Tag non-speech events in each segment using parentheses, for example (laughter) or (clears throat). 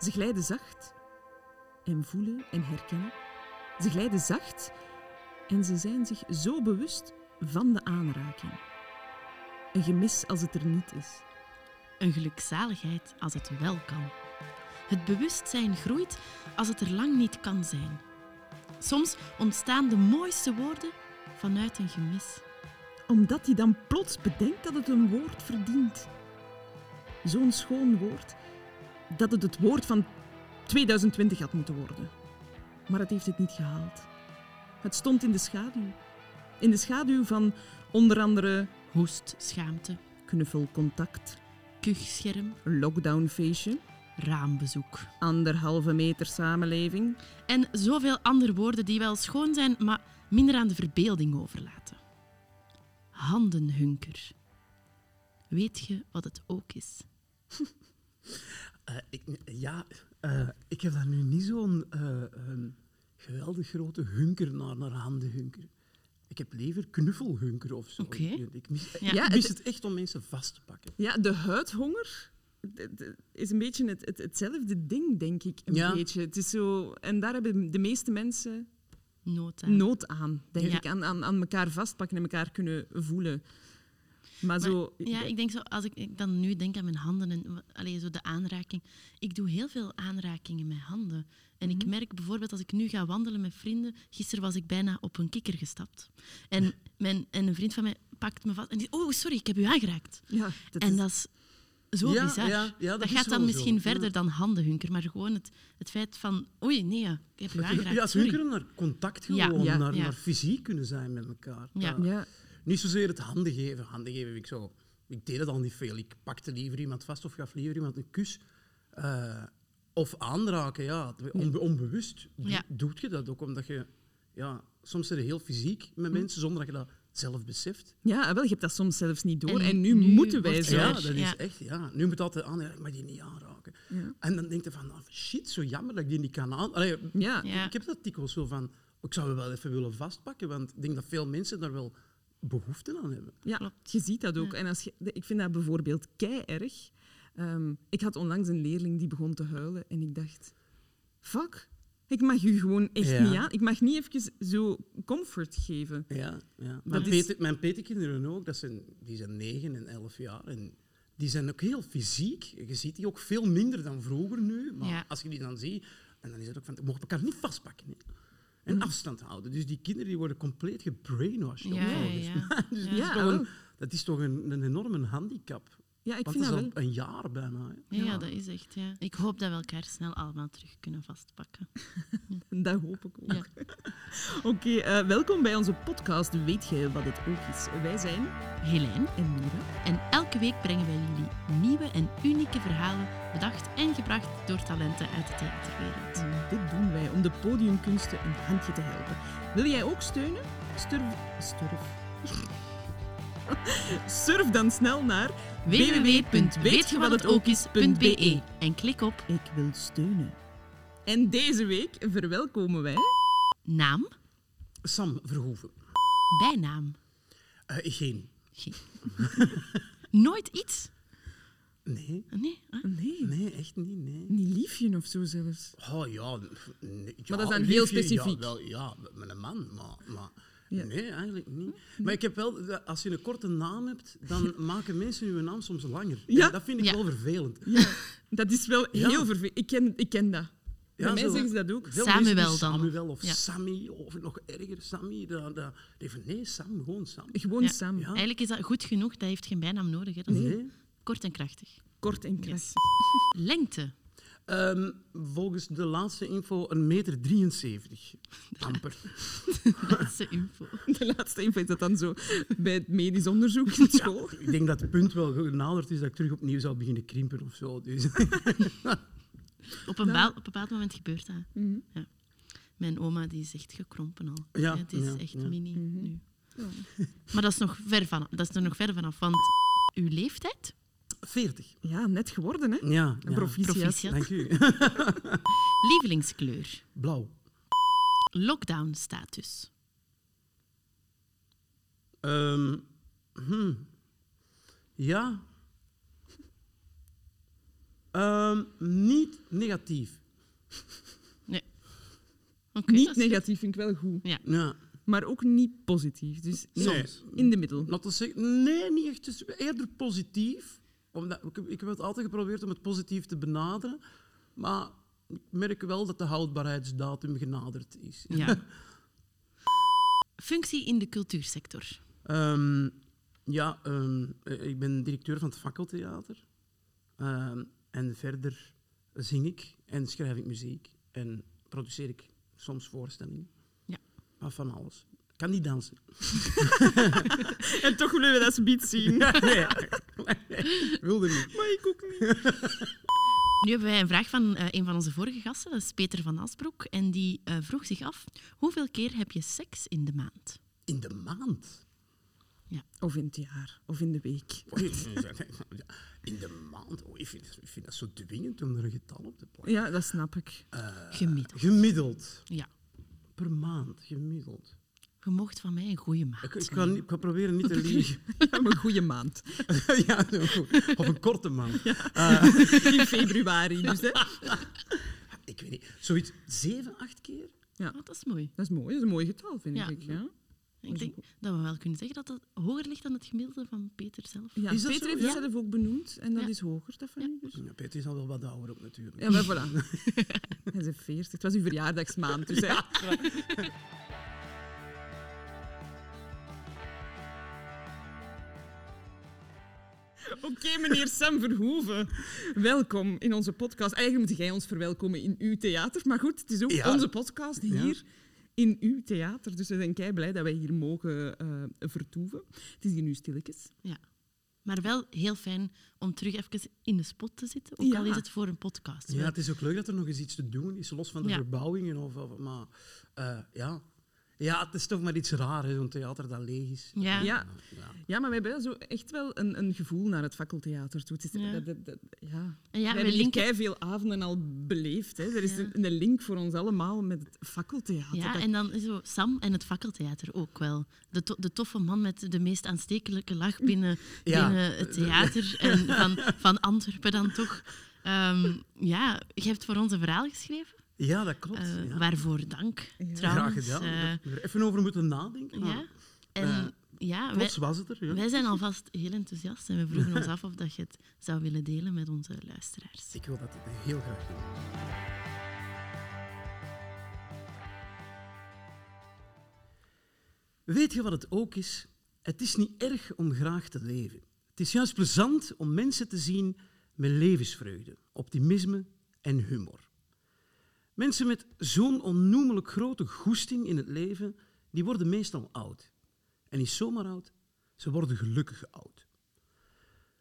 Ze glijden zacht en voelen en herkennen. Ze glijden zacht en ze zijn zich zo bewust van de aanraking. Een gemis als het er niet is. Een gelukzaligheid als het wel kan. Het bewustzijn groeit als het er lang niet kan zijn. Soms ontstaan de mooiste woorden vanuit een gemis. Omdat hij dan plots bedenkt dat het een woord verdient. Zo'n schoon woord dat het het woord van 2020 had moeten worden. Maar het heeft het niet gehaald. Het stond in de schaduw. In de schaduw van onder andere Hoest, schaamte, knuffelcontact, kuchscherm, lockdownfeestje, raambezoek. anderhalve meter samenleving. En zoveel andere woorden die wel schoon zijn, maar minder aan de verbeelding overlaten. Handenhunker. Weet je wat het ook is? (laughs) Eh, ik, ja, eh, ik heb daar nu niet zo'n eh, ehm, geweldig grote hunker naar, naar handenhunker. Ik heb liever knuffelhunker of zo. Oké. Ik, ik mis, Ja. ik Ja, mis het- het echt om mensen vast te pakken. Ja, de huidhonger is een beetje het, het, hetzelfde ding, denk ik. Een Ja. beetje. Het is zo, en daar hebben de meeste mensen Nood aan. nood aan, denk Ja. ik. Aan, aan, aan elkaar vastpakken en elkaar kunnen voelen. Maar, zo... Ja, ik denk zo, als ik, ik dan nu denk aan mijn handen en allee, zo de aanraking. Ik doe heel veel aanrakingen met handen. En ik merk bijvoorbeeld als ik nu ga wandelen met vrienden. Gisteren was ik bijna op een kikker gestapt. En, mijn, en een vriend van mij pakt me vast en die Oh, sorry, ik heb u aangeraakt. ja, dat En is- dat is zo Ja, bizar. ja, ja, dat gaat dan misschien zo, verder ja. dan handenhunker, maar gewoon het, het feit van oei, nee, ja, ik heb u (laughs) aangeraakt. ja, ze hunkeren naar contact gewoon, Ja. Naar, Ja. naar fysiek kunnen zijn met elkaar. Ja. Dat- Niet zozeer het handen geven. Handen geven, ik, zo, ik deed het al niet veel. Ik pakte liever iemand vast of gaf liever iemand een kus. Eh, of aanraken, ja. Onbe- onbewust Ja. doet je dat ook, omdat je... Ja, soms je heel fysiek met mensen, zonder dat je dat zelf beseft. ja, wel, je hebt dat soms zelfs niet door. En, En nu, nu moeten wij zo. Ja, dat is ja. echt, ja. Nu moet altijd aan, ja, ik mag die niet aanraken. Ja. En dan denk je van, ah, shit, zo jammer dat ik die niet kan aan... Allee, Ja. Ik heb dat dikwijls zo van, ik zou wel even willen vastpakken, want ik denk dat veel mensen daar wel behoefte aan hebben. Ja, Klopt. je ziet dat ook. Ja. En als je, ik vind dat bijvoorbeeld kei erg. Ehm, ik had onlangs een leerling die begon te huilen en ik dacht: fuck, ik mag u gewoon echt Ja. niet aan. Ik mag niet even zo comfort geven. Ja, ja. Mijn, is- Peter, mijn petekinderen ook, dat zijn, die zijn 9 en 11 jaar. En die zijn ook heel fysiek. Je ziet die ook veel minder dan vroeger nu. Maar Ja. als je die dan ziet, en dan is het ook van, je mocht elkaar niet vastpakken. Hè. En afstand houden. Dus die kinderen die worden compleet gebrainwashed. Ja, ja. (laughs) Dus dat, is een, dat is toch een, een enorme handicap. Ja, ik Want vind dat wel. al een jaar bijna. Hè. Ja, ja, dat is echt. Ja. Ik hoop dat we elkaar snel allemaal terug kunnen vastpakken. (laughs) Dat hoop ik ook. Ja. (laughs) Oké, eh, welkom bij onze podcast Weet je wat het ook is? Wij zijn Helijn. en Mira. En elke week brengen wij jullie nieuwe en unieke verhalen, bedacht en gebracht door talenten uit de theaterwereld. En dit doen wij om de podiumkunsten een handje te helpen. Wil jij ook steunen? Sturf. Sturf. (laughs) Surf dan snel naar www.weetjewathetokis.be en klik op Ik wil steunen. En deze week verwelkomen wij. naam, Sam Verhoeven. bijnaam. Eh, geen. Geen. (laughs) Nooit iets? Nee, Nee? ah. Nee, nee, echt niet. Nee. niet liefje of zo zelfs. Oh ja, nee, ja, dat is dan heel specifiek. Ja, wel, ja, met een man, maar, maar Ja. nee, eigenlijk niet. Maar ik heb wel, dat als je een korte naam hebt, dan (laughs) maken mensen je naam soms langer. Ja. En dat vind ik Ja. wel vervelend. Ja, dat is wel Ja. heel vervelend. Ik ken, ik ken dat. Bij Ja, mij zo- zeggen ze dat ook. Samuel dan. Samuel of Ja. Sammy, of nog erger, Sammy. Dat, dat, nee, Sam, gewoon Sam. Gewoon Ja. Sam. Ja. Eigenlijk is dat goed genoeg, dat heeft geen bijnaam nodig. Hè. Dat Nee. kort en krachtig. Kort en krachtig. Yes. Lengte. Ehm, volgens de laatste info een meter 73. Amper. (laughs) Laatste info. De laatste info is dat dan zo bij het medisch onderzoek in school. Ik denk dat het punt wel genaderd is dat ik terug opnieuw zou beginnen krimpen of zo. Dus. Op een, baal- op een bepaald moment gebeurt dat. Mhm. Ja. Mijn oma die is echt gekrompen al. Ja, het is ja, echt ja. mini Mhm. nu. Maar dat is, nog ver van, dat is er nog ver vanaf. Want uw leeftijd? 40. Ja, net geworden, hè? Ja, ja. Proficiat. Proficiat. Dank u. (laughs) Lievelingskleur? Blauw. Lockdown-status? Ehm, hmm. Ja. Ehm, niet negatief. Nee. Oké, niet dat is goed. negatief vind ik wel goed. Ja. Ja. Maar ook niet positief. Dus Nee. soms. In de middel. Laten we zeggen, nee, niet echt. Dus eerder positief. Omdat, ik, ik heb het altijd geprobeerd om het positief te benaderen. Maar ik merk wel dat de houdbaarheidsdatum genaderd is. Ja. (laughs) Functie in de cultuursector. Ehm, ja, ehm, eh, ik ben directeur van het fakkeltheater. Ehm, en verder zing ik en schrijf ik muziek. En produceer ik soms voorstellingen. Ja. Maar van alles. Ik kan niet dansen. (laughs) En toch willen we dat speed zien. nee, (laughs) wilde niet. Maar ik ook niet. (laughs) Nu hebben wij een vraag van eh, een van onze vorige gasten, dat is Peter van Asbroek. En die eh, vroeg zich af, hoeveel keer heb je seks in de maand? In de maand? Of in het jaar. Of in de week. Oei, In de maand? Oh, ik, vind, ik vind dat zo dwingend om er een getal op te plakken. Ja, dat snap ik. Gemiddeld. Gemiddeld. Ja. Per maand, gemiddeld. Je mocht van mij een goede maand. Ik, ik, ga, niet- ik ga proberen niet te liegen. (laughs) (laughs) Ja, een goede maand. ja. Of een korte maand. (laughs) In februari dus, hè. Ik weet niet. Zoiets zeven, acht keer? Ja, Oh, dat is mooi. dat is mooi. Dat is een mooi getal, vind Ja. ik. Ja. Ik denk dat we wel kunnen zeggen dat het hoger ligt dan het gemiddelde van Peter zelf. Ja, Is dat Peter zo? heeft het Ja. zelf ook benoemd en dat Ja. is hoger, dat vind ik dus. Ja, Peter is al wel wat ouder op natuurlijk. Ja, maar voilà. Hij is 40. Het was uw verjaardagsmaand, dus hè. (laughs) Oké, meneer Sam Verhoeven. Welkom in onze podcast. Eigenlijk moet jij ons verwelkomen in uw theater. Maar goed, het is ook Ja. onze podcast hier in uw theater. Dus we zijn kei blij dat wij hier mogen eh, vertoeven. Het is hier nu stilletjes. Ja. Maar wel heel fijn om terug even in de spot te zitten, ook al is het voor een podcast. Ja, het is ook leuk dat er nog eens iets te doen is, los van de Ja. verbouwingen. Of, of- maar eh, ja. Ja, het is toch maar iets raar, hè, zo'n theater dat leeg is. Ja. Ja. ja. Ja, maar we hebben zo echt wel een, een gevoel naar het fakkeltheater toe. Het is, Ja. dat, dat, dat- ja. En ja, we hebben linken- veel avonden al beleefd. Hè. Er is Ja. een, een link voor ons allemaal met het fakkeltheater. Ja, Dat- en dan zo Sam en het fakkeltheater ook wel. De, to- de toffe man met de meest aanstekelijke lach binnen, Ja. binnen het theater (laughs) en van, van Antwerpen dan toch. Ehm, ja, je hebt voor ons een verhaal geschreven. Ja, dat klopt. Ja. Waarvoor dank, Ja. trouwens. Graag gedaan. Eh, er even over moeten nadenken. ja. En Eh, ja, wij, was het er. Ja. wij zijn alvast heel enthousiast en we vroegen ons af of dat je het zou willen delen met onze luisteraars. Ik wil dat heel graag doen. Weet je wat het ook is? Het is niet erg om graag te leven. Het is juist plezant om mensen te zien met levensvreugde, optimisme en humor. Mensen met zo'n onnoemelijk grote goesting in het leven, die worden meestal oud. En niet zomaar oud, ze worden gelukkig oud.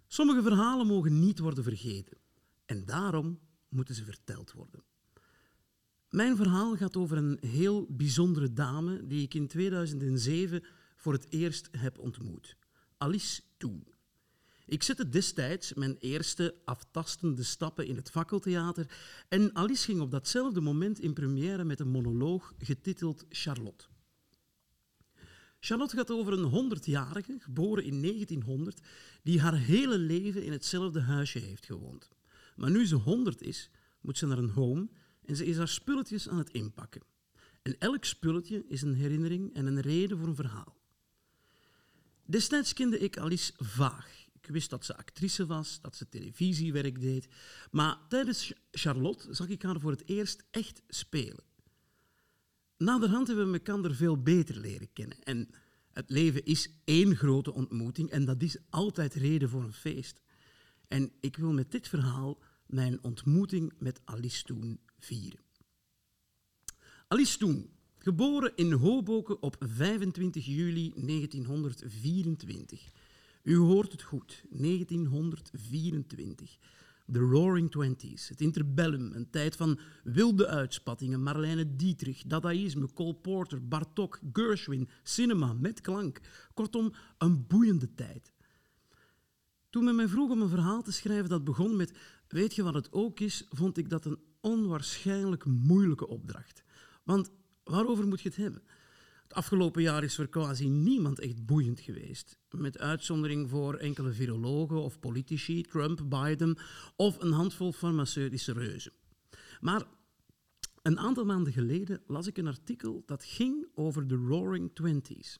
Sommige verhalen mogen niet worden vergeten. En daarom moeten ze verteld worden. Mijn verhaal gaat over een heel bijzondere dame die ik in 2007 voor het eerst heb ontmoet. Alice Toen. Ik zette destijds mijn eerste aftastende stappen in het fakkeltheater en Alice ging op datzelfde moment in première met een monoloog getiteld Charlotte. Charlotte gaat over een 100-jarige, geboren in 1900, die haar hele leven in hetzelfde huisje heeft gewoond. Maar nu ze 100 is, moet ze naar een home en ze is haar spulletjes aan het inpakken. En elk spulletje is een herinnering en een reden voor een verhaal. Destijds kende ik Alice vaag. Wist dat ze actrice was, dat ze televisiewerk deed. Maar tijdens Ch- Charlotte zag ik haar voor het eerst echt spelen. Naderhand hebben we elkaar veel beter leren kennen. En het leven is één grote ontmoeting en dat is altijd reden voor een feest. En ik wil met dit verhaal mijn ontmoeting met Alice Toen vieren. Alice Toen, geboren in Hoboken op 25 juli 1924. U hoort het goed, 1924. De Roaring Twenties, het interbellum, een tijd van wilde uitspattingen, Marlene Dietrich, dadaïsme, Cole Porter, Bartok, Gershwin, cinema met klank. Kortom, een boeiende tijd. Toen men mij vroeg om een verhaal te schrijven dat begon met weet je wat het ook is, vond ik dat een onwaarschijnlijk moeilijke opdracht. Want waarover moet je het hebben? Het afgelopen jaar is voor quasi niemand echt boeiend geweest. Met uitzondering voor enkele virologen of politici, Trump, Biden of een handvol farmaceutische reuzen. Maar een aantal maanden geleden las ik een artikel dat ging over de Roaring Twenties.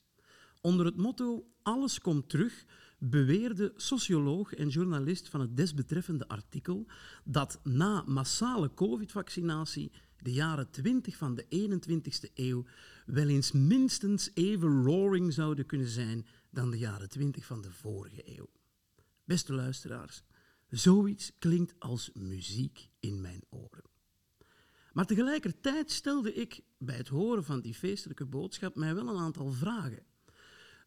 Onder het motto Alles komt terug beweerde socioloog en journalist van het desbetreffende artikel dat na massale covid-vaccinatie de jaren 20 van de 21ste eeuw wel eens minstens even roaring zouden kunnen zijn dan de jaren 20 van de vorige eeuw. Beste luisteraars, zoiets klinkt als muziek in mijn oren. Maar tegelijkertijd stelde ik bij het horen van die feestelijke boodschap mij wel een aantal vragen.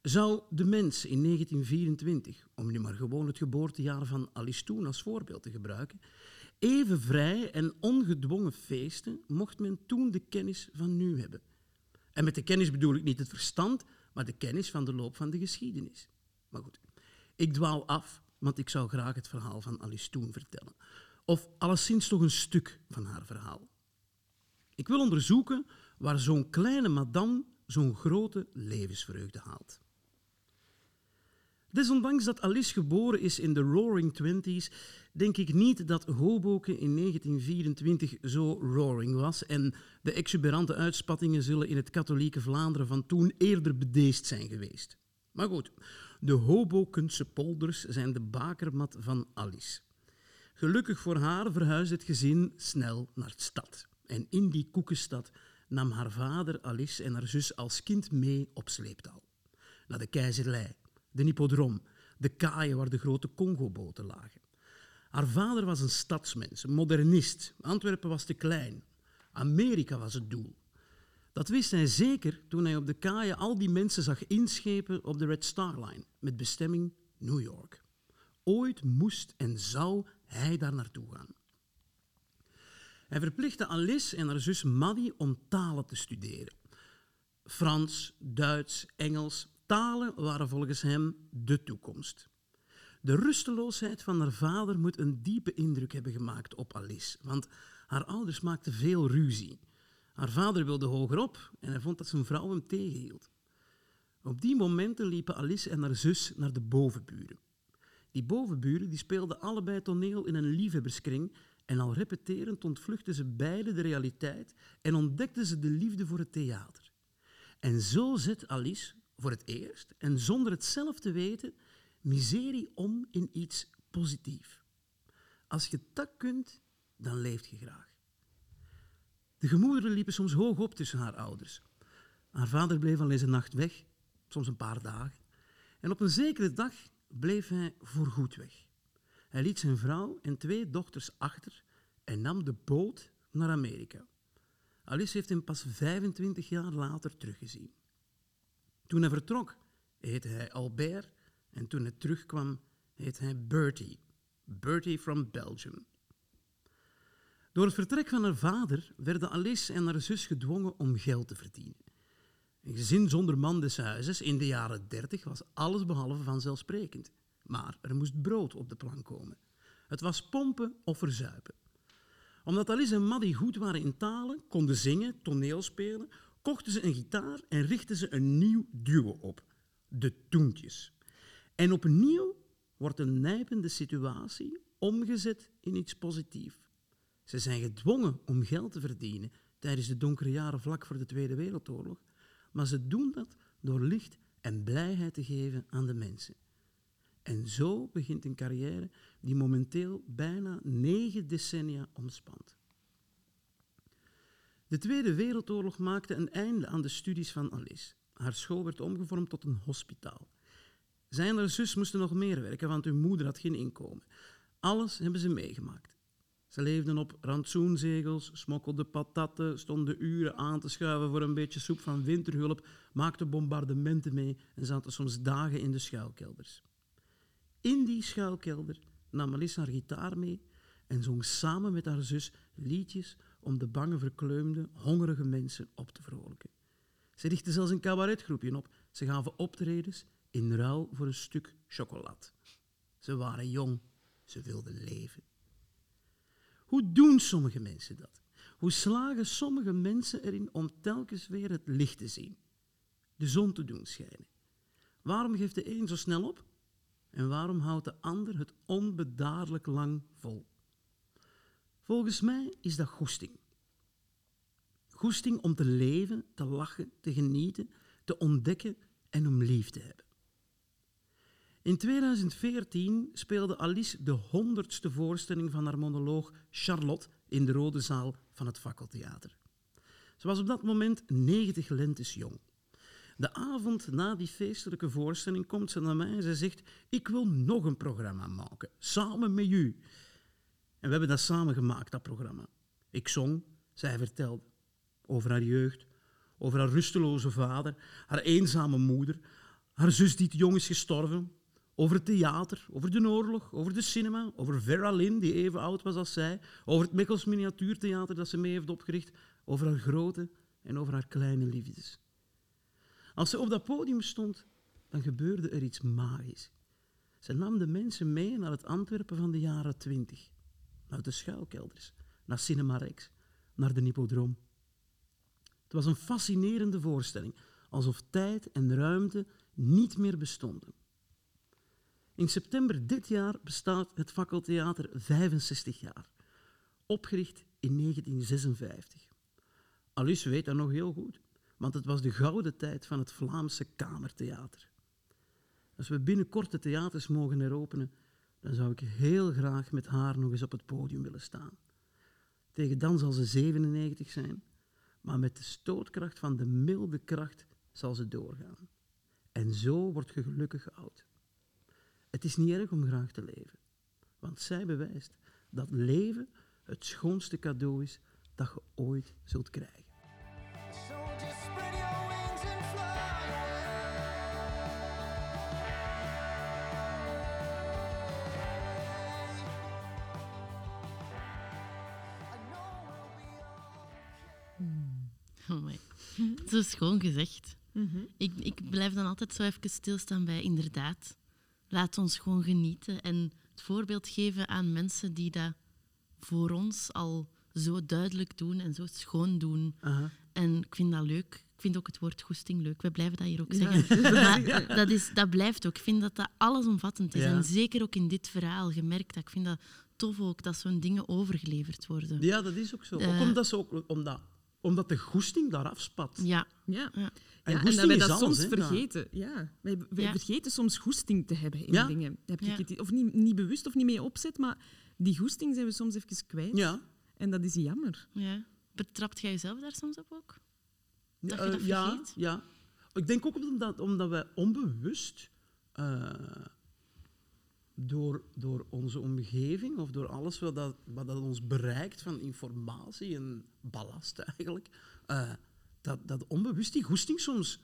Zou de mens in 1924, om nu maar gewoon het geboortejaar van Alice Toen als voorbeeld te gebruiken, even vrij en ongedwongen feesten, mocht men toen de kennis van nu hebben? En met de kennis bedoel ik niet het verstand, maar de kennis van de loop van de geschiedenis. Maar goed, ik dwaal af, want ik zou graag het verhaal van Alice Toen vertellen. Of alleszins toch een stuk van haar verhaal. Ik wil onderzoeken waar zo'n kleine madame zo'n grote levensvreugde haalt. Desondanks dat Alice geboren is in de Roaring Twenties, denk ik niet dat Hoboken in 1924 zo roaring was en de exuberante uitspattingen zullen in het katholieke Vlaanderen van toen eerder bedeesd zijn geweest. Maar goed, de Hobokense polders zijn de bakermat van Alice. Gelukkig voor haar verhuisde het gezin snel naar de stad. En in die koekenstad nam haar vader Alice en haar zus als kind mee op sleeptouw. Naar de keizerlei, de hippodroom, de kaaien waar de grote Congo-boten lagen. Haar vader was een stadsmens, een modernist. Antwerpen was te klein. Amerika was het doel. Dat wist hij zeker toen hij op de kaaien al die mensen zag inschepen op de Red Star Line met bestemming New York. Ooit moest en zou hij daar naartoe gaan. Hij verplichtte Alice en haar zus Maddie om talen te studeren. Frans, Duits, Engels, talen waren volgens hem de toekomst. De rusteloosheid van haar vader moet een diepe indruk hebben gemaakt op Alice, want haar ouders maakten veel ruzie. Haar vader wilde hogerop en hij vond dat zijn vrouw hem tegenhield. Op die momenten liepen Alice en haar zus naar de bovenburen. Die bovenburen die speelden allebei toneel in een liefhebberskring en al repeterend ontvluchtten ze beide de realiteit en ontdekten ze de liefde voor het theater. En zo zet Alice voor het eerst, en zonder het zelf te weten, miserie om in iets positiefs. Als je dat kunt, dan leeft je graag. De gemoederen liepen soms hoog op tussen haar ouders. Haar vader bleef al eens een nacht weg, soms een paar dagen. En op een zekere dag bleef hij voorgoed weg. Hij liet zijn vrouw en twee dochters achter en nam de boot naar Amerika. Alice heeft hem pas 25 jaar later teruggezien. Toen hij vertrok, heette hij Albert en toen hij terugkwam, heette hij Bertie. Bertie from Belgium. Door het vertrek van haar vader werden Alice en haar zus gedwongen om geld te verdienen. Een gezin zonder man des huizes in de jaren dertig was alles behalve vanzelfsprekend. Maar er moest brood op de plank komen. Het was pompen of verzuipen. Omdat Alice en Maddie goed waren in talen, konden zingen, toneel spelen, kochten ze een gitaar en richtten ze een nieuw duo op. De Toentjes. En opnieuw wordt een nijpende situatie omgezet in iets positiefs. Ze zijn gedwongen om geld te verdienen tijdens de donkere jaren vlak voor de Tweede Wereldoorlog, maar ze doen dat door licht en blijheid te geven aan de mensen. En zo begint een carrière die momenteel bijna negen decennia omspant. De Tweede Wereldoorlog maakte een einde aan de studies van Alice. Haar school werd omgevormd tot een hospitaal. Zij en haar zus moesten nog meer werken, want hun moeder had geen inkomen. Alles hebben ze meegemaakt. Ze leefden op rantsoenzegels, smokkelden patatten, stonden uren aan te schuiven voor een beetje soep van winterhulp, maakten bombardementen mee en zaten soms dagen in de schuilkelders. In die schuilkelder nam Alice haar gitaar mee en zong samen met haar zus liedjes om de bange, verkleumde, hongerige mensen op te vrolijken. Ze richtten zelfs een cabaretgroepje op. Ze gaven optredens in ruil voor een stuk chocolade. Ze waren jong, ze wilden leven. Hoe doen sommige mensen dat? Hoe slagen sommige mensen erin om telkens weer het licht te zien? de zon te doen schijnen. Waarom geeft de een zo snel op? En waarom houdt de ander het onbedaarlijk lang vol? Volgens mij is dat goesting. Goesting om te leven, te lachen, te genieten, te ontdekken en om lief te hebben. In 2014 speelde Alice de honderdste voorstelling van haar monoloog Charlotte in de Rode Zaal van het Fakkeltheater. Ze was op dat moment 90 lentes jong. De avond na die feestelijke voorstelling komt ze naar mij en ze zegt: Ik wil nog een programma maken, samen met u. En we hebben dat samen gemaakt, dat programma. Ik zong, zij vertelde over haar jeugd, over haar rusteloze vader, haar eenzame moeder, haar zus die te jong is gestorven, over het theater, over de oorlog, over de cinema, over Vera Lynn, die even oud was als zij, over het Mikkels Miniatuurtheater dat ze mee heeft opgericht, over haar grote en over haar kleine liefdes. Als ze op dat podium stond, dan gebeurde er iets magisch. Ze nam de mensen mee naar het Antwerpen van de jaren twintig, naar de schuilkelders, naar Cinema Rex, naar de Hippodroom. Het was een fascinerende voorstelling, alsof tijd en ruimte niet meer bestonden. In september dit jaar bestaat het Fakkeltheater 65 jaar, opgericht in 1956. Alice weet dat nog heel goed, want het was de gouden tijd van het Vlaamse Kamertheater. Als we binnenkort de theaters mogen heropenen, dan zou ik heel graag met haar nog eens op het podium willen staan. Tegen dan zal ze 97 zijn, maar met de stootkracht van de milde kracht zal ze doorgaan. En zo wordt je gelukkig oud. Het is niet erg om graag te leven, want zij bewijst dat leven het schoonste cadeau is dat je ooit zult krijgen. Zo schoon gezegd. ik, ik blijf dan altijd zo even stilstaan bij inderdaad. Laat ons gewoon genieten en het voorbeeld geven aan mensen die dat voor ons al zo duidelijk doen en zo schoon doen. En ik vind dat leuk. Ik vind ook het woord goesting leuk. We blijven dat hier ook Ja. zeggen. (laughs) Maar dat, is, dat blijft ook. Ik vind dat dat allesomvattend is. Ja. En zeker ook in dit verhaal gemerkt. Dat ik vind dat tof ook, dat zo'n dingen overgeleverd worden. Ja, dat is ook zo. Eh. Ook omdat, ze ook, omdat, omdat de goesting daar afspat. Ja. Ja. Ja. En Ja, en dat wij dat alles, soms ja. vergeten. Ja. Wij, wij Ja. vergeten soms goesting te hebben in Ja. dingen. Heb ik Ja. het, of niet, niet bewust of niet mee opzet, maar die goesting zijn we soms even kwijt. Ja. En dat is jammer. ja. Betrapt jij jezelf daar soms op ook? Dat je Eh, dat ja, vergeet? ja. Ik denk ook omdat, omdat wij onbewust eh, door, door onze omgeving of door alles wat, dat, wat dat ons bereikt van informatie en ballast eigenlijk, eh, dat, dat onbewust die goesting soms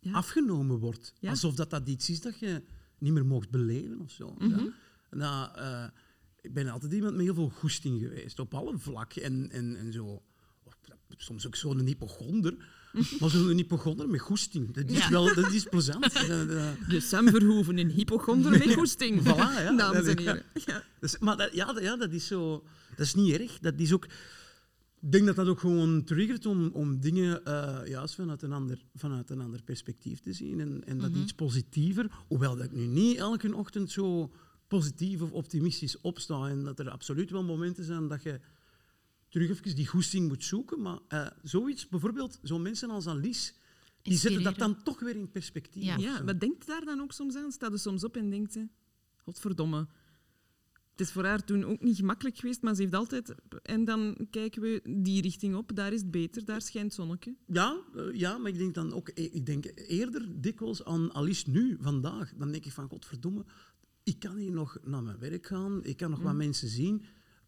Ja. afgenomen wordt. Ja. Alsof dat, dat iets is dat je niet meer mocht beleven of zo. Mhm. ja. Nou, eh, ik ben altijd iemand met heel veel goesting geweest, op alle vlakken en, en, en zo. Soms ook zo'n hypochonder, (laughs) maar zo'n hypochonder met goesting. Dat is Ja. wel dat is plezant. (laughs) De Sam Verhoeven, een hypochonder met (laughs) goesting. Voilà, ja. Dames en Dat- heren. Ja. Dus, maar dat, ja, dat- ja, dat is zo. Dat is niet erg. Dat is ook. Ik denk dat dat ook gewoon triggert om, om dingen eh, juist vanuit een, ander, vanuit een ander perspectief te zien en, en dat iets positiever. Hoewel dat ik nu niet elke ochtend zo positief of optimistisch opsta en dat er absoluut wel momenten zijn dat je terug even die goesting moet zoeken. Maar eh, zoiets, bijvoorbeeld zo'n mensen als Alice, die zetten dat dan toch weer in perspectief. Ja. Ja, maar denkt daar dan ook soms aan? Staat er soms op en denkt ze... Godverdomme. Het is voor haar toen ook niet gemakkelijk geweest, maar ze heeft altijd... En dan kijken we die richting op, daar is het beter, daar schijnt zonnetje. Ja, eh, ja, maar ik denk dan ook, eh, ik denk eerder dikwijls aan Alice nu, vandaag. Dan denk ik van, godverdomme, ik kan hier nog naar mijn werk gaan, ik kan nog wat mensen zien.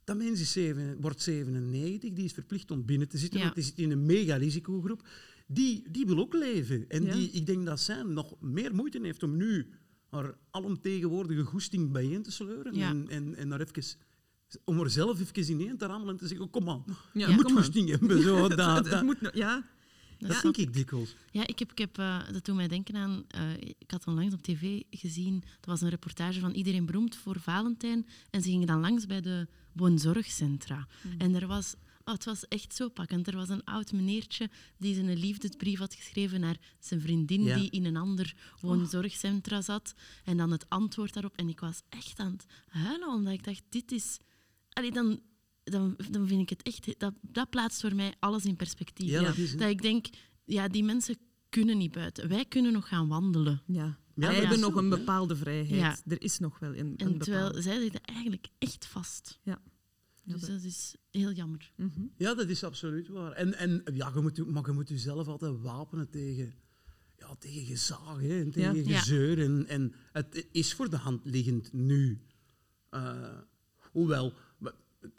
Dat mens is zeven, wordt 97, die is verplicht om binnen te zitten, Ja. want die zit in een mega risicogroep. Die, die wil ook leven. En Ja. die, ik denk dat zij nog meer moeite heeft om nu haar alomtegenwoordige goesting bijeen te sleuren. Ja. En, en, en daar even, om er zelf even ineen te rammelen en te zeggen, kom aan, je moet goesting hebben. Zo, (laughs) dat, het dat, moet ja, dat Ja. denk ik dikwijls. Ja, ik heb, ik heb, eh, dat doet mij denken aan... eh, ik had onlangs op tv gezien... Dat was een reportage van Iedereen Beroemd voor Valentijn. En ze gingen dan langs bij de woonzorgcentra. En er was Oh, het was echt zo pakkend. Er was een oud meneertje die zijn liefdesbrief had geschreven naar zijn vriendin Ja. die in een ander woonzorgcentra zat. En dan het antwoord daarop. En ik was echt aan het huilen, omdat ik dacht, dit is... Allee, dan, dan, dan vind ik het echt... Dat, dat plaatst voor mij alles in perspectief. Ja, dat is het. Dat ik denk, ja, die mensen kunnen niet buiten. Wij kunnen nog gaan wandelen. Ja. Ja, Wij dat hebben nog een bepaalde vrijheid. Ja. Er is nog wel een, een En terwijl bepaalde. zij zitten eigenlijk echt vast. Ja. Dus dat- dat is heel jammer. Mhm. Ja, dat is absoluut waar. En, en ja, je moet, maar je moet jezelf altijd wapenen tegen, ja, tegen gezag hè, en tegen gezeur. En, en het is voor de hand liggend nu. Eh, hoewel, we-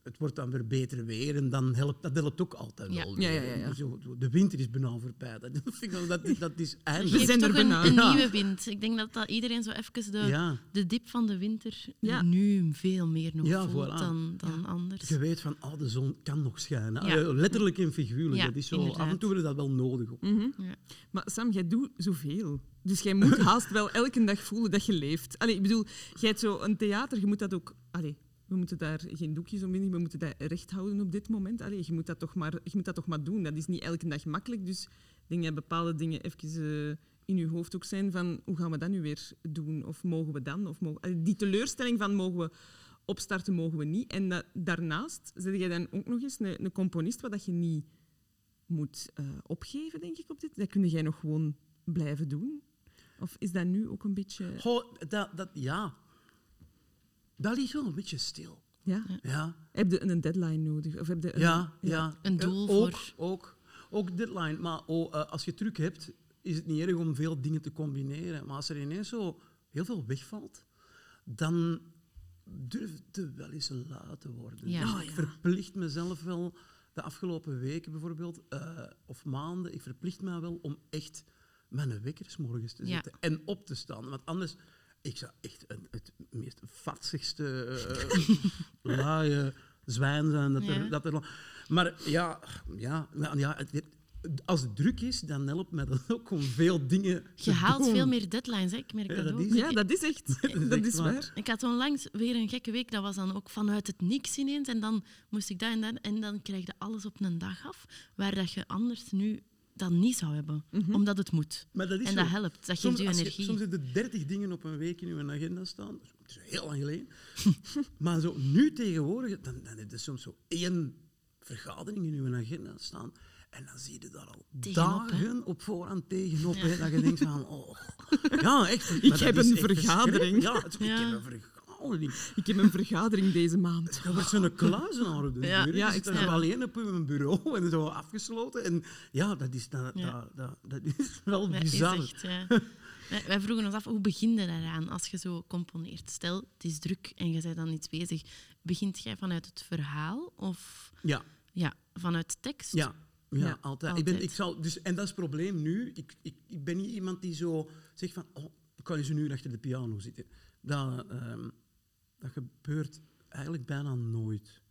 het wordt dan weer beter weer en dan helpt, dat helpt ook altijd Ja. wel. Ja, ja, ja, de winter is bijna voorbij. Dat, (laughs) vind ik, dat, dat is We eindelijk. Geef zijn toch er een, nieuwe wind. Ik denk dat, dat iedereen zo even de, Ja, de dip van de winter Ja. nu veel meer nog Ja, voelt voilà. dan, dan anders. je weet van, oh, de zon kan nog schijnen. Ja. Letterlijk en figuurlijk. Ja, dat is zo, inderdaad. af en toe hebben we dat wel nodig. Ook. Mhm. Ja. Maar Sam, jij doet zoveel. Dus jij moet (laughs) haast wel elke dag voelen dat je leeft. Allee, ik bedoel, jij hebt zo een theater, je moet dat ook... Allee, we moeten daar geen doekjes om winnen, we moeten dat recht houden op dit moment. Allee, je, moet dat toch maar, je moet dat toch maar doen. Dat is niet elke dag makkelijk. Dus ik denk dat bepaalde dingen even eh, in je hoofd ook zijn van hoe gaan we dat nu weer doen? Of mogen we dan? Of mogen... Die teleurstelling van mogen we opstarten, mogen we niet. En daarnaast zet jij dan ook nog eens een, een componist wat dat je niet moet eh, opgeven, denk ik, op dit. Dat kun jij nog gewoon blijven doen. Of is dat nu ook een beetje... Goh, dat, dat, ja. Dat ligt wel een beetje stil. Ja? Ja, Heb je een deadline nodig? Of heb je een, ja, ja. Een doel ook, voor- Ook, ook deadline. Maar oh, eh, als je truc hebt, is het niet erg om veel dingen te combineren. Maar als er ineens zo heel veel wegvalt, dan durf je wel eens luid te worden. Ja. Dus Oh, ik verplicht mezelf wel, de afgelopen weken bijvoorbeeld, eh, of maanden, ik verplicht me wel om echt mijn wekkers morgens te Ja. zetten en op te staan. Want anders, ik zou echt een, het meest vatsigste, eh (laughs) laaie zwijn zijn. Dat Ja. er, dat er, maar ja, ja, ja, ja het, het- als het druk is, dan helpt mij dat ook om veel dingen Je te haalt doen. veel meer deadlines, hè. ik merk Ja, dat, dat ook. is- Ja, dat is echt. (laughs) is dat is waar. waar. Ik had onlangs weer een gekke week. Dat was dan ook vanuit het niks ineens. En dan moest ik dat en dat. En dan krijg je alles op een dag af. Waar dat je anders nu dat niet zou hebben. Omdat het moet. Maar dat is En zo. dat helpt. Dat Soms, geeft je energie. soms heb je 30 dingen op een week in je agenda staan. Dat is heel lang geleden. (laughs) maar zo nu tegenwoordig, dan, dan heb je soms zo één vergadering in je agenda staan. En dan zie je daar al Tegenop, hè? dagen op voorhand tegenop. Hè, dat je denkt van, oh, (laughs) ja, echt. Ik heb een vergadering. Ja, het- ik heb een vergadering. Ik heb een vergadering deze maand. Dat wordt zo'n kluizenaar op de Ja, deur. ja, je ik het. alleen op mijn bureau (laughs) en zo afgesloten. En ja, dat is, dat, Ja. dat, dat, dat is wel Dat is bizar. echt, ja. (laughs) Wij- Wij vroegen ons af, hoe begin je daaraan als je zo componeert? Stel, het is druk en je bent dan iets bezig. Begint jij vanuit het verhaal of Ja, ja, vanuit tekst? Ja, ja, Ja, altijd. Ik ben, ik zal, dus, en dat is het probleem nu. Ik, ik, ik ben niet iemand die zo zegt van... Oh, ik kan eens een uur achter de piano zitten. Dat, ehm, dat gebeurt eigenlijk bijna nooit.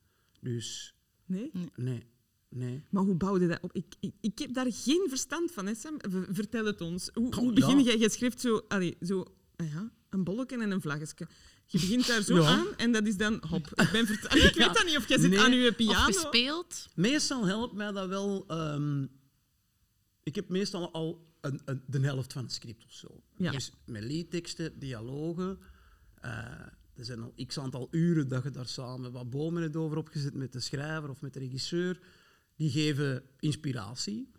Dus Nee? nee, nee. Maar hoe bouwde dat op? Ik, ik, ik heb daar geen verstand van, hè, Sam. Vertel het ons. Hoe, Goh, hoe begin ja. jij? Je schrijft zo, allee, zo ah ja, een bolletje en een vlaggetje. Je begint daar zo (laughs) Ja. aan en dat is dan hop. Ik, ben vert- (laughs) ik weet dat niet of jij zit Nee. aan je Of piano. gespeeld? Meestal helpt mij dat wel... ehm, ik heb meestal al een, een, de helft van het script of zo. Ja. Dus met liedteksten, dialogen... eh, er zijn al x aantal uren dat je daar samen wat bomen hebt over opgezet met de schrijver of met de regisseur. Die geven inspiratie.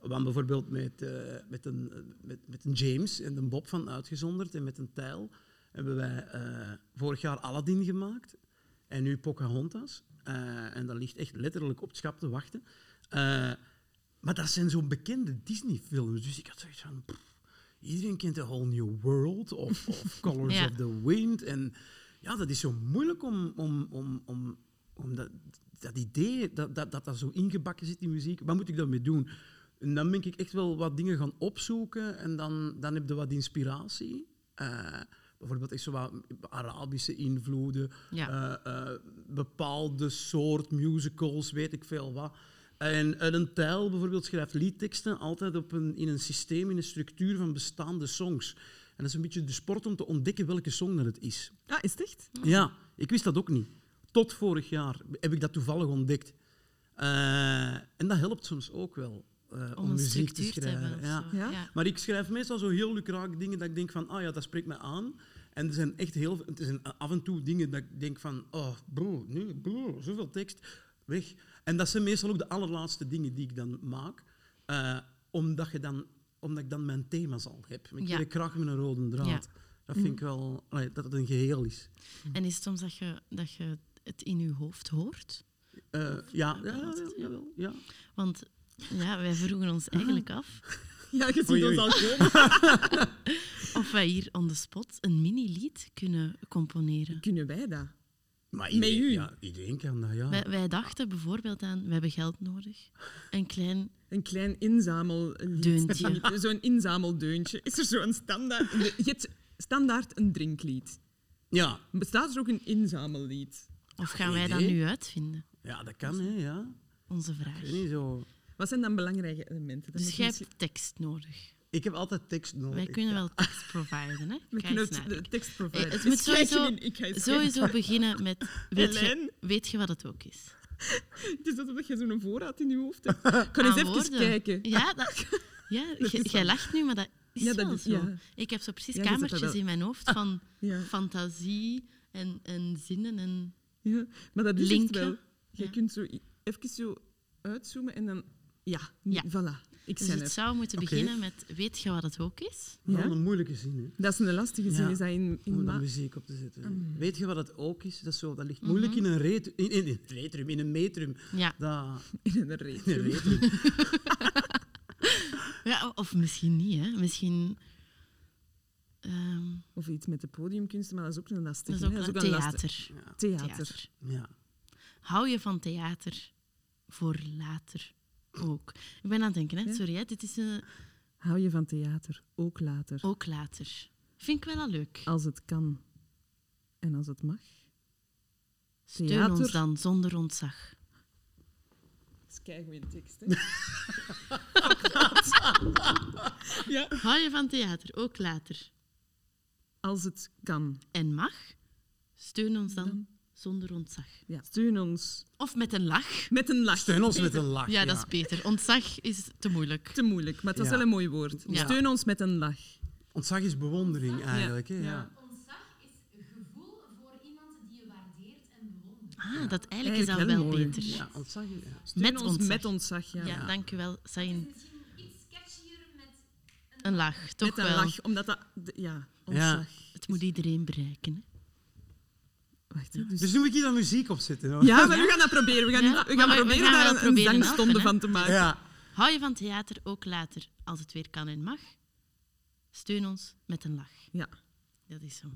Want bijvoorbeeld met, eh, met, een, met, met een James en een Bob van Uitgezonderd en met een Tijl hebben wij eh, vorig jaar Aladdin gemaakt. En nu Pocahontas. Eh, en dat ligt echt letterlijk op het schap te wachten. Maar dat zijn zo'n bekende Disney-films. Dus ik had zoiets van... iedereen kent A Whole New World of, of (laughs) Colors Ja. of the Wind. En ja, dat is zo moeilijk om, om, om, om, om dat, dat idee, dat, dat, dat dat zo ingebakken zit in muziek. Wat moet ik daarmee doen? En dan ben ik echt wel wat dingen gaan opzoeken en dan, dan heb je wat inspiratie. Eh, bijvoorbeeld echt zo wat Arabische invloeden, Ja. eh, eh, bepaalde soort musicals, weet ik veel wat. En, en een tijl bijvoorbeeld schrijft liedteksten altijd op een, in een systeem, in een structuur van bestaande songs. En dat is een beetje de sport om te ontdekken welke song dat het is. Ah, is het echt? Ja, ik wist dat ook niet. Tot vorig jaar heb ik dat toevallig ontdekt. Eh, en dat helpt soms ook wel. eh, Om muziek te schrijven. ja. zo. Ja? Ja. Maar ik schrijf meestal zo heel lukraak dingen dat ik denk van, ah ja, dat spreekt mij aan. En er zijn echt heel, er zijn af en toe dingen dat ik denk van, oh, bro, nu, bro, zoveel tekst, weg. En dat zijn meestal ook de allerlaatste dingen die ik dan maak, eh, omdat, je dan, omdat ik dan mijn thema's al heb. Ik Ja. graag met een rode draad. Ja. Dat vind ik wel, allee, dat het een geheel is. En is het soms dat je, dat je het in je hoofd hoort? Eh, ja, ja, ja, ja. Want ja, wij vroegen ons (laughs) eigenlijk af Ja, je ziet Oei, ons al komen. (laughs) of wij hier on the spot een mini-lied kunnen componeren. Kunnen wij dat? Maar Met iedereen, u? ja, iedereen kan dat, ja. Wij, wij dachten bijvoorbeeld aan, we hebben geld nodig. Een klein, Een klein inzamellied. Deuntje. (laughs) Zo'n inzameldeuntje. Is er zo'n standaard... Je hebt standaard een drinklied. Ja, Bestaat er ook een inzamellied? of gaan wij dat nu uitvinden? ja, dat kan, hè, ja. Onze Ik vraag. weet niet zo... Wat zijn dan belangrijke elementen? Dat Dus jij hebt tekst nodig. Ik heb altijd tekst nodig. Wij kunnen wel tekst providen, hè? (laughs) We kunnen het- tekst Hey, providen. het moet (laughs) sowieso, in, beginnen met... (laughs) Weet je, weet je wat het ook is? Het is alsof je zo'n voorraad in je hoofd hebt. Ik kan eens even woorden. kijken. Ja, dat, ja jij- lacht nu, maar dat is Ja, dat wel is- zo. ja. Ik heb zo precies Ja, kamertjes in mijn hoofd van Ja, fantasie en, en zinnen. En... ja. Maar dat is echt Linken. wel... Je kunt zo even zo uitzoomen en dan... Ja, Ja. voilà. Ik Dus het er. zou moeten beginnen met, weet je wat het ook is? Ja? een moeilijke zin, hè? Dat is een lastige zin. Ja. Is dat in, om in daar ma- muziek op te zetten. Mm. Weet je wat het ook is? Dat, is zo, dat ligt Mhm. moeilijk in een retrum, in, in, in retrum, in een metrum. Ja. Dat, (laughs) in een reet. in een retrum. (laughs) ja, of misschien niet, hè. Misschien... ehm, Of iets met de podiumkunsten, maar dat is ook een lastige. dat is ook een theater. Ja. Theater. theater. ja. Hou je van theater voor later ook? Ik ben aan het denken, hè. Ja. Sorry, hè. dit is een, Hou je van theater, ook later. ook later. Vind ik wel al leuk. Als het kan en als het mag. Steun theater. ons dan, zonder ontzag. Dat is keigoeie tekst, hè? (laughs) ja. Hou je van theater, ook later. Als het kan. En mag, steun ons dan, Dan. Zonder ontzag. Ja. Steun ons Of met een lach. met een lach. Steun ons met een lach. Ja, dat is beter. Ontzag is te moeilijk. Te moeilijk, maar het was Ja. wel een mooi woord. Ja. Steun ons met een lach. Ontzag is bewondering eigenlijk. Hè? Ja. Ja. Ontzag is gevoel voor iemand die je waardeert en bewondert. Ah, dat eigenlijk is dat Eigenlijk wel mooi. beter. Ja, ontzag is... Ja. Steun Met ons ontzag. met ontzag, ja. Ja, dank u wel, Sain. Misschien iets catchier met Een lach, toch met een wel. lach, omdat dat... Ja, ontzag. Het moet iedereen bereiken. Hè. Dus... Dus nu moet ik hier dan muziek opzetten. hoor. Ja, maar we gaan dat proberen. We gaan, Ja, we maar gaan we- proberen gaan daar een, een proberen zangstonde hè. van te maken. Ja. Hou je van theater ook later, als het weer kan en mag? Steun ons met een lach. Ja. Dat is zo.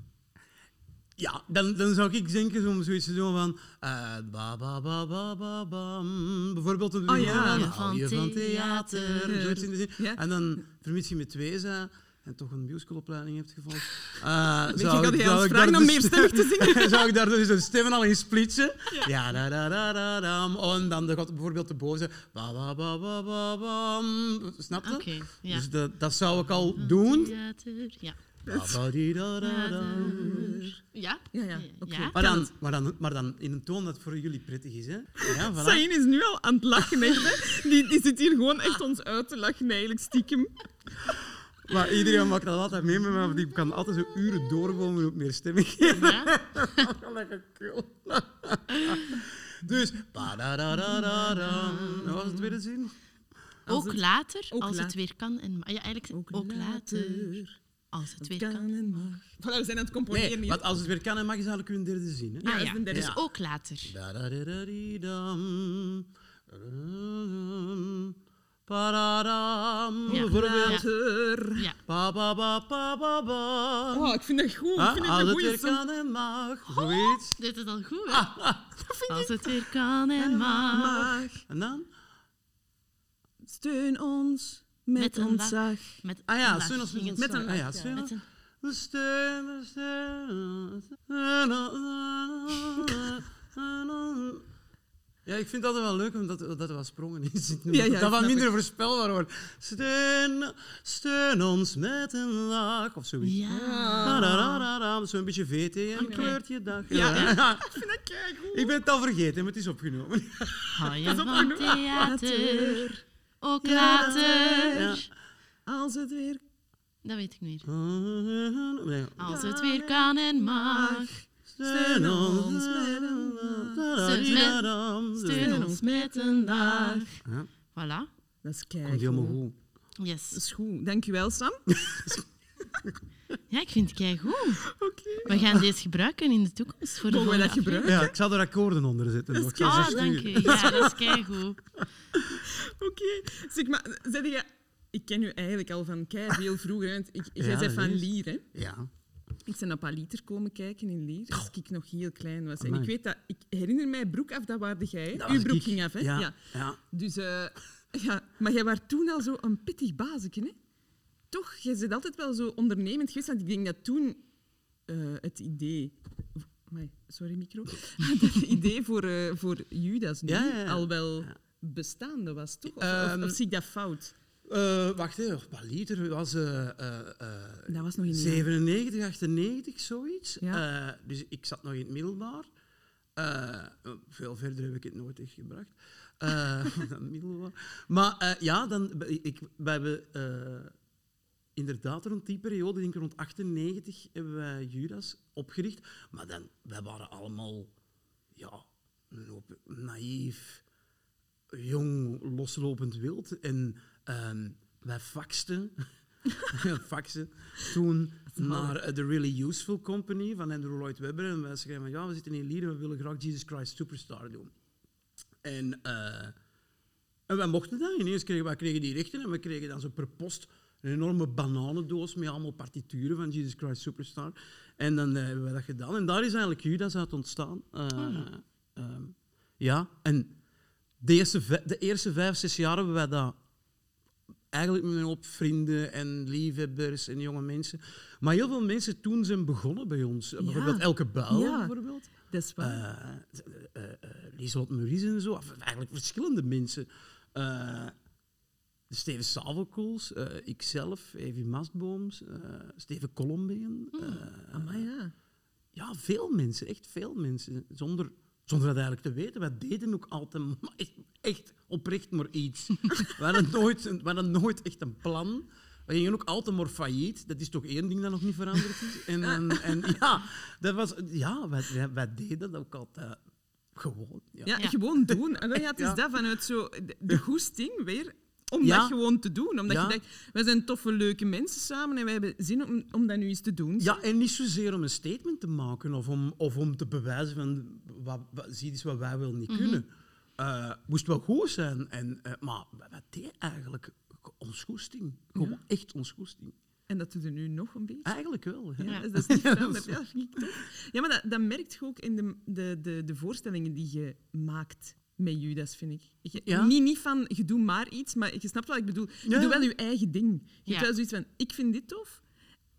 Ja, dan, dan zou ik denken om zoiets te doen van... eh, ba, ba, ba, ba, ba, bam. Bijvoorbeeld een Oh ja. van, theater. En dan, vermits je met twee bent en toch een musicalopleiding hebt gevolgd... (laughs) eh, Weet je, zou gaat ik- zou vragen om de meer st- stemmig te zingen? (laughs) zou ik daar dus een stemmen al in splitsen? Ja, da, da, da, da, dam. En dan gaat bijvoorbeeld de boze... Ba, ba, ba, ba, ba, bam. Snap je? Ja. Dus dat, dat zou ik al doen. Ja. Ja? Ja, ja, oké. Ja? Maar dan, maar, dan, maar dan in een toon dat voor jullie prettig is. Hè? Ja, voilà. Sain is nu al aan het lachen, echt, hè. Die, die zit hier gewoon echt ons uit te lachen, eigenlijk stiekem. (laughs) Maar iedereen maakt dat altijd mee met want ik kan altijd zo uren doorkomen op meer stemming. ja? (laughs) Lekker cool. (laughs) dus... Wat was het tweede zin? Als Ook het- later, ook als het weer kan en ma- Ja, eigenlijk ook, Ook later, later. als het weer Kan kan. en mag. Voilà, we zijn aan het componeren Nee, hier. want als het weer kan en mag, is eigenlijk hun derde zin. Hè? Ja, Ah, dat is ja. de derde. Dus Ja. ook later. Pa-da-dam. Ja. Later. Ja. Ba, ba, ba, ba, ba, ba. Oh, ik vind dat goed. Ik Ah, vind het als een het weer kan en mag. Zoiets. Dit is al goed, hè? Als het weer kan en mag. Mag. En dan? Steun ons met, Met ontzag. Met Ah ja, steun ons met een Ah ja, steun ons. We steun, we steun. Ja, ik vind dat wel leuk, omdat dat er wat sprongen in zitten. Ja, ja, dat wat minder ik. voorspelbaar wordt. Steun, steun ons met een laag, of zoiets. Ja. Da-da-da-da-da, Zo'n beetje VT en Oké. kleurt je dag. Ja. (laughs) Ik vind dat keigoed. Ik ben het al vergeten, maar het is opgenomen. (laughs) Hou je van theater, ook later. Ja. Als het weer Dat weet ik niet. Als het weer kan en mag, Steun ons met een laag. steun ons met een dag. Ja, Voilà. Dat is komt helemaal keigoed. goed. Dat Yes. is goed. Dankjewel, Sam. (laughs) Ja, ik vind het keigoed. Oké. We gaan deze gebruiken in de toekomst voor de Mogen we dat aflevering. Ja, ik zal er akkoorden onder zetten. Ah, dank u. Ja, dat is keigoed. Oké. Zeg maar, zeg je... Ik ken u eigenlijk al van kei veel vroeger. hè, want Ik, jij Ja, bent dat van. Lier, hè? Ja. Ik ben op Aliter komen kijken in Lier, als ik nog heel klein was. En Amai. ik weet dat... Ik herinner mij, broek af, dat waarde jij. Dat Uw broek ik. ging af, hè? Ja, ja. Dus, eh, ja. Maar jij was toen al zo een pittig bazetje, hè? Toch? Jij bent altijd wel zo ondernemend geweest. Want ik denk dat toen eh, het idee... Sorry, micro. (laughs) het idee voor, eh, voor Judas nu Ja, ja, ja. al wel bestaande was, toch? Of, of, Ehm, of zie ik dat fout? Eh, wacht even, wat liter was eh, eh, Dat was nog in de 97, 98, zoiets. Ja. Dus ik zat nog in het middelbaar. Veel verder heb ik het nooit echt gebracht. (laughs) Dan middelbaar. Maar ja, dan, ik, we hebben inderdaad rond die periode, denk ik rond 98, hebben wij Judas opgericht. Maar dan, wij waren allemaal ja, een hoop naïef, jong, loslopend wild. En ehm, wij faxten, (laughs) faxen toen naar eh, de Really Useful Company van Andrew Lloyd Webber. En wij schreven, ja, we zitten in Lier en we willen graag Jesus Christ Superstar doen. En, eh, en wij mochten dat. Ineens kregen wij kregen die rechten en we kregen dan zo per post een enorme bananendoos met allemaal partituren van Jesus Christ Superstar. En dan eh, hebben we dat gedaan. En daar is eigenlijk Judas uit ontstaan. Eh, ehm, ja, en de eerste, de eerste vijf, zes jaar hebben wij dat eigenlijk met een hoop vrienden en liefhebbers en jonge mensen. Maar heel veel mensen toen zijn begonnen bij ons. Bijvoorbeeld Elke Buil, Ja. bijvoorbeeld. Dat is waar. Eh, eh, eh, Maurice en zo. Of Eigenlijk verschillende mensen. Steven Savelkools, eh ikzelf, Evie Mastbooms, Steven Colombian. Amai, ja. ja, veel mensen, echt veel mensen. Zonder, zonder dat eigenlijk te weten. Wij deden ook altijd echt, echt oprecht maar iets. we, hadden nooit, we hadden nooit echt een plan. We gingen ook altijd maar failliet. Dat is toch één ding dat nog niet veranderd is. En, en, en (laughs) ja, dat was, ja wij, wij, wij deden dat ook altijd gewoon. Ja. Ja, Ja. gewoon doen. En ja, het is Ja. dat vanuit zo de, de goesting weer. Om Ja. dat gewoon te doen. Omdat Ja. je denkt, wij zijn toffe, leuke mensen samen en wij hebben zin om, om dat nu eens te doen. Ja, en niet zozeer om een statement te maken of om, of om te bewijzen van wat, wat, zie eens wat wij wel niet kunnen. Eh, moest wel goed zijn, en, eh, maar wat deed eigenlijk ons goesting? Gewoon echt ons goesting. En dat doet er nu nog een beetje. Eigenlijk wel. Ja. Ja, dat is niet (laughs) veranderd. Ja, dat vind ik tof. Ja, maar dat, dat merk je ook in de, de, de, de voorstellingen die je maakt met Judas, vind ik. Je, Ja? niet, niet van, je doet maar iets, maar je snapt wat ik bedoel. Je Ja. doet wel je eigen ding. Je Ja. hebt wel zoiets van, ik vind dit tof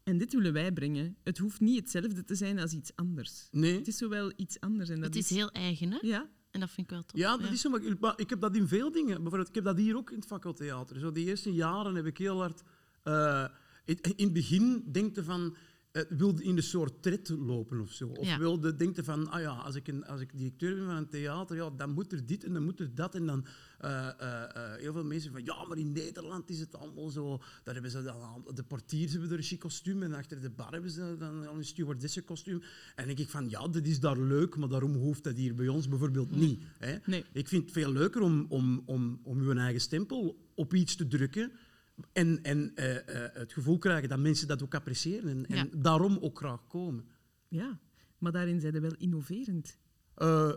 en dit willen wij brengen. Het hoeft niet hetzelfde te zijn als iets anders. Nee. Het is zowel iets anders. En dat Het is heel eigen, hè? Ja, En dat vind ik wel tof. Ja, dat is zo. Maar ik- maar ik heb dat in veel dingen. Bijvoorbeeld, ik heb dat hier ook in het fakkeltheater. Zo, die eerste jaren heb ik heel hard... eh, in, in het begin denkte van... eh, wilde in een soort tred lopen of zo. Of Ja. wilde denkte van, ah ja, als ik, een, als ik directeur ben van een theater, ja, dan moet er dit en dan moet er dat. En dan eh, eh, heel veel mensen van, ja, maar in Nederland is het allemaal zo. Daar hebben ze dan de portiers hebben er een chic kostuum en achter de bar hebben ze dan een stewardessen kostuum. En denk ik van, ja, dat is daar leuk, maar daarom hoeft dat hier bij ons bijvoorbeeld niet. Hè? Nee. Ik vind het veel leuker om, om, om, om uw eigen stempel op iets te drukken. En, en eh, eh, het gevoel krijgen dat mensen dat ook appreciëren. En, en daarom ook graag komen. ja, maar daarin zijn ze wel innoverend. Eh,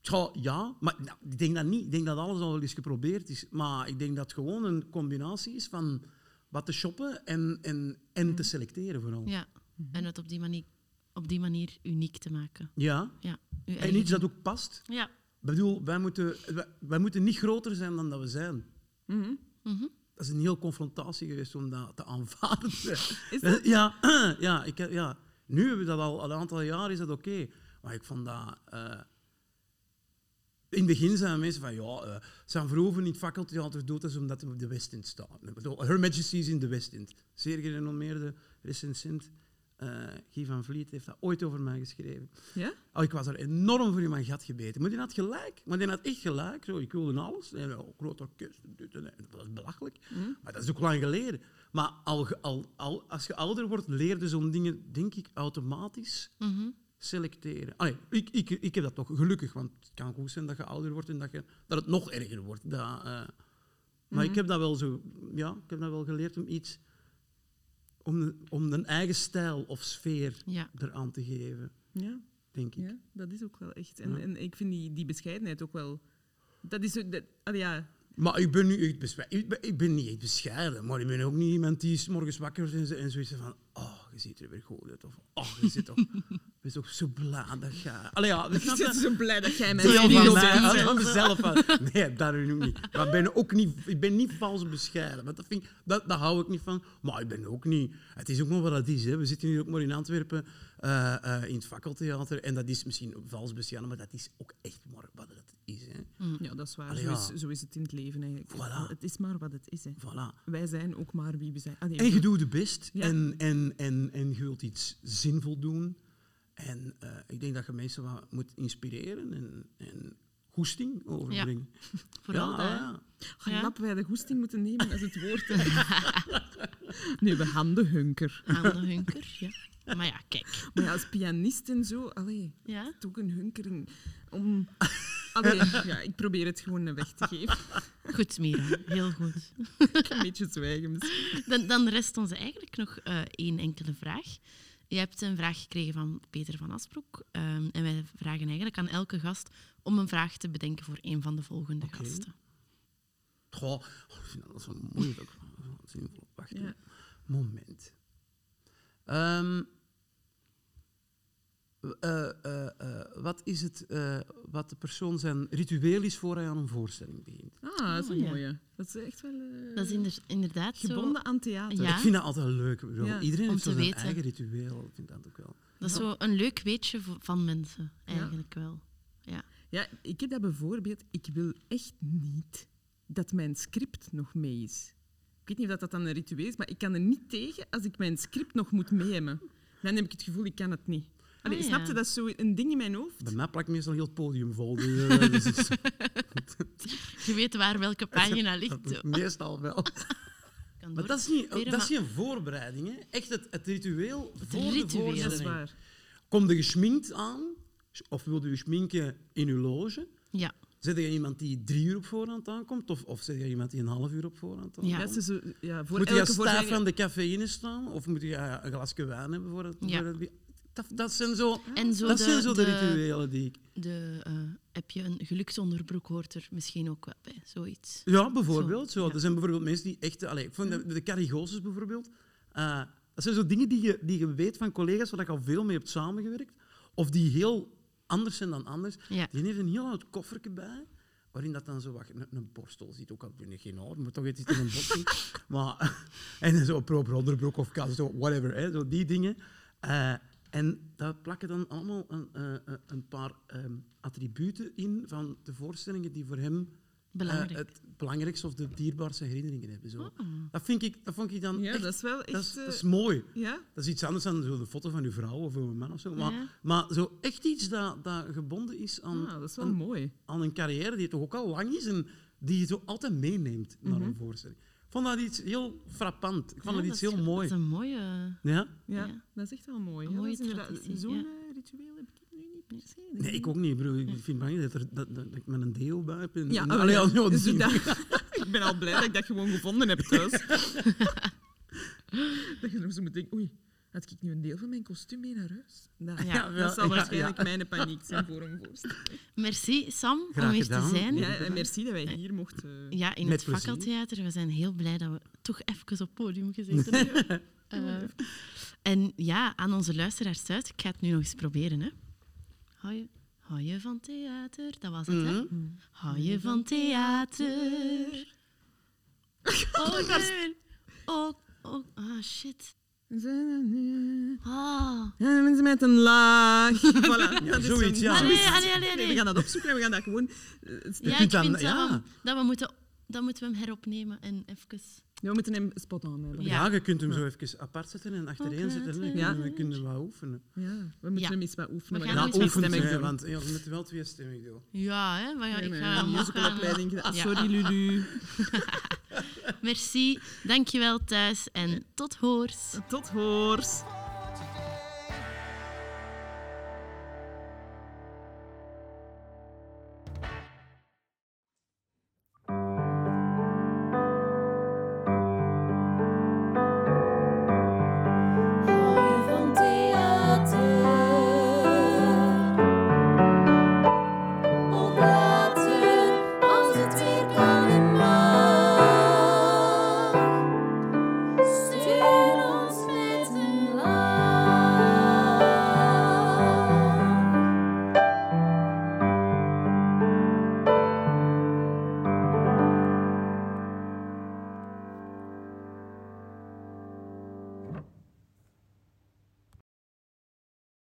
tja, ja, maar nou, ik denk dat niet. Ik denk dat alles al wel eens geprobeerd is. Maar ik denk dat het gewoon een combinatie is van wat te shoppen en, en, en te selecteren vooral. Ja. En het op die manier, op die manier uniek te maken. Ja. Ja. En iets dat ook past. Ja. Ik bedoel, wij moeten, wij, wij moeten niet groter zijn dan dat we zijn. Mhm. Mhm. Dat is een heel confrontatie geweest om dat te aanvaarden. (laughs) Is dat? Ja, (clears throat) ja, ik, ja, nu hebben we dat al, al een aantal jaar, is dat oké. Maar ik vond dat... eh, in het begin zijn mensen van, ja, eh San Verhoeven in het fakkeltheater doet dat omdat hij op de Westend staat. Ik bedoel, Her Majesty is in de Westend. Zeer gerenommeerde recensent eh Guy van Vliet heeft dat ooit over mij geschreven. Ja? Oh, ik was er enorm voor in mijn gat gebeten. Maar die had gelijk. Maar die had echt gelijk. Zo, ik wilde alles. En, oh, groot orkest. dit en dat. Was belachelijk. Maar dat is ook lang geleden. Maar al, al, al, als je ouder wordt, leer je zo'n dingen, denk ik, automatisch Mhm. selecteren. Allee, ik, ik, ik heb dat toch gelukkig. Want het kan goed zijn dat je ouder wordt en dat, je, dat het nog erger wordt. Dat, eh, maar ik heb dat wel zo... Ja, ik heb dat wel geleerd om iets... Om, om een eigen stijl of sfeer Ja. eraan te geven, Ja, denk ik. ja, dat is ook wel echt. En, Ja. en ik vind die, die bescheidenheid ook wel... Dat is... Dat, allee, ja, Maar ik ben, nu echt ik, ben, ik ben niet echt bescheiden, maar ik ben ook niet iemand die 's morgens wakker wordt en, zo- en zoiets van oh, je ziet er weer goed uit. Of oh, je zit toch, (laughs) je bent toch zo blij dat je... Allee, ja, ik snap ben je? zo blij dat jij mij spiegelt. van, mij, van mezelf. Nee, dat nu ook niet. Maar ik ben ook niet, ik ben niet vals bescheiden. Want dat, vind ik, dat, dat hou ik niet van. Maar ik ben ook niet... Het is ook maar wat het is. Hè. We zitten hier ook maar in Antwerpen, eh, eh, in het fakkeltheater. En dat is misschien vals bescheiden, maar dat is ook echt maar wat het is. Hè. Ja, dat is waar. Allee, zo, is, zo is het in het leven eigenlijk. Voilà. Het is maar wat het is. Hè. Voilà. Wij zijn ook maar wie we zijn. Allee, En je doet je best Ja. en, en, en, en je wilt iets zinvol doen. En eh, ik denk dat je mensen wat moet inspireren en, en goesting overbrengen. (laughs) Vooral ja, dat. ja. Ga Ja. lap wij de goesting moeten nemen als het woord. (laughs) nu, we handenhunker. Aan de hunker, (laughs) ja. Maar ja, kijk. Maar ja, als pianist en zo, allee, Ja? toch een hunkering om... Allee, ja, ik probeer het gewoon weg te geven. Goed, Mira. Heel goed. een beetje zwijgen misschien. Dan, dan rest ons eigenlijk nog eh, één enkele vraag. Je hebt een vraag gekregen van Peter van Asbroek. ehm, en wij vragen eigenlijk aan elke gast om een vraag te bedenken voor een van de volgende gasten. Goh, ik vind dat zo moeilijk. Zinvol. Wacht Ja. moment. Ehm, eh, eh, eh, wat is het eh, wat de persoon zijn ritueel is voor hij aan een voorstelling begint? Ah, dat is een Oh, ja. mooie. Dat is echt wel... eh, Dat is inder- inderdaad zo. Gebonden aan theater. Ja. Ik vind dat altijd leuk. Ja, Iedereen om heeft zo zijn weten. eigen ritueel. Ik vind dat ook wel. Dat is zo een leuk weetje van mensen, eigenlijk wel. Ja, ik heb dat bijvoorbeeld... Ik wil echt niet dat mijn script nog mee is. Ik weet niet of dat, dat dan een ritueel is, maar ik kan er niet tegen als ik mijn script nog moet mee hebben. Dan heb ik het gevoel, ik kan het niet. Allee, Ah, ja. Snap je? Dat is zo een ding in mijn hoofd. Bij mij plakt meestal heel het podium vol. Dus, eh, (laughs) dus het is- (laughs) Je weet waar welke pagina ligt. meestal wel. (laughs) Kan Maar dat is niet, dat is maar- niet een voorbereiding. Hè. Echt het, het ritueel voor de ritueel. voorstelling. Is waar. Kom je geschminkt aan, of wil je schminken in je loge? Ja, Zet je iemand die drie uur op voorhand aankomt, of, of zet je iemand die een half uur op voorhand aankomt? Ja. Ja, voor Moet je voorstelling- van de cafeïne staan, of moet je een glasje wijn hebben voor het, Ja. voor het- dat, dat zijn zo, en zo dat de, zijn zo de, de, rituelen die ik... de, eh, heb je een geluksonderbroek hoort er misschien ook wel bij, zoiets. Ja, bijvoorbeeld. Zo. ja. Er zijn bijvoorbeeld mensen die echt... Allez, de, de carigoses bijvoorbeeld. eh, dat zijn zo dingen die je, die je weet van collega's waar je al veel mee hebt samengewerkt. Of die heel anders zijn dan anders. Ja. Die heeft een heel oud koffertje bij. Waarin dat dan zo wat, een, een borstel zit. Ook al ben ik geen oud, maar toch iets in een borstel. (laughs) maar, (laughs) en zo een proper onderbroek of kast, whatever. Hè, zo die dingen. Eh, en daar plakken dan allemaal een, eh, eh, een paar ehm, attributen in van de voorstellingen die voor hem Belangrijk. eh, het belangrijkste of de dierbaarste herinneringen hebben. Zo. Oh. Dat, vind ik, dat vond ik dan Ja, echt... dat is wel echt... dat is, eh, dat is mooi. ja? Dat is iets anders dan zo de foto van uw vrouw of uw man of zo. Maar, Ja. maar zo echt iets dat, dat gebonden is aan, Ah, dat is wel aan, mooi. aan een carrière die toch ook al lang is en die je zo altijd meeneemt naar Mhm. een voorstelling. Ik vond dat iets heel frappant. Ik vond Ja, dat iets is- heel mooi. Dat is een mooie... Ja? Ja, Ja. dat is echt wel mooi. Een mooie traditie, Zo'n ja. eh, ritueel heb ik nu niet per se. denk Nee, ik ook niet. Bro. Ik vind het belangrijk dat, er, dat, dat, dat ik met een deo bij heb. En, Ja, en, oh, allee, ja. al Dus dat- (laughs) ik ben al blij dat ik dat gewoon gevonden heb thuis. (laughs) (laughs) dat je nog zo moet denken, oei, had ik nu een deel van mijn kostuum mee naar huis? Dat, (laughs) Ja, ja, ja, dat zal ja, waarschijnlijk ja. mijn paniek zijn voor een voorstelling. Merci, Sam, Graag om hier gedaan. te zijn. Ja. Ja, Ja, en merci dat wij hier mochten. in Met het plezier. fakkeltheater. We zijn heel blij dat we toch even op podium gezeten hebben. (laughs) Eh, en ja, aan onze luisteraars thuis, ik ga het nu nog eens proberen. Hè. Hou, je, hou je van theater? Dat was het, hè? Mhm. Hou je van theater? (laughs) Oh, nee. oh, oh, ah, shit. Ah. Ja, mensen met een laag. (laughs) Voilà. is zoiets, ja. Allee, allee, allee, Nee, we gaan dat opzoeken en we gaan dat gewoon... eh, Ja, kunt ik dan- vind dat, ja. we, dat, we moeten, dat moeten we hem heropnemen en even... Ja, we moeten hem spot aan hebben. Ja. Ja, je kunt hem zo even apart zetten en achterin Oké, zetten. En ja. dan kun je- kun je wat oefenen. Ja, we moeten Ja. hem eens wat oefenen. We We gaan oefent, oefenen doen. want ja, we moeten wel twee stemmen doen. Ja, hè, maar ja, Nee, ik nee, ga musicalopleiding gaan- gedaan. Ah, Ja. sorry, Lulu. (laughs) Merci, dankjewel thuis en tot hoors. Tot hoors.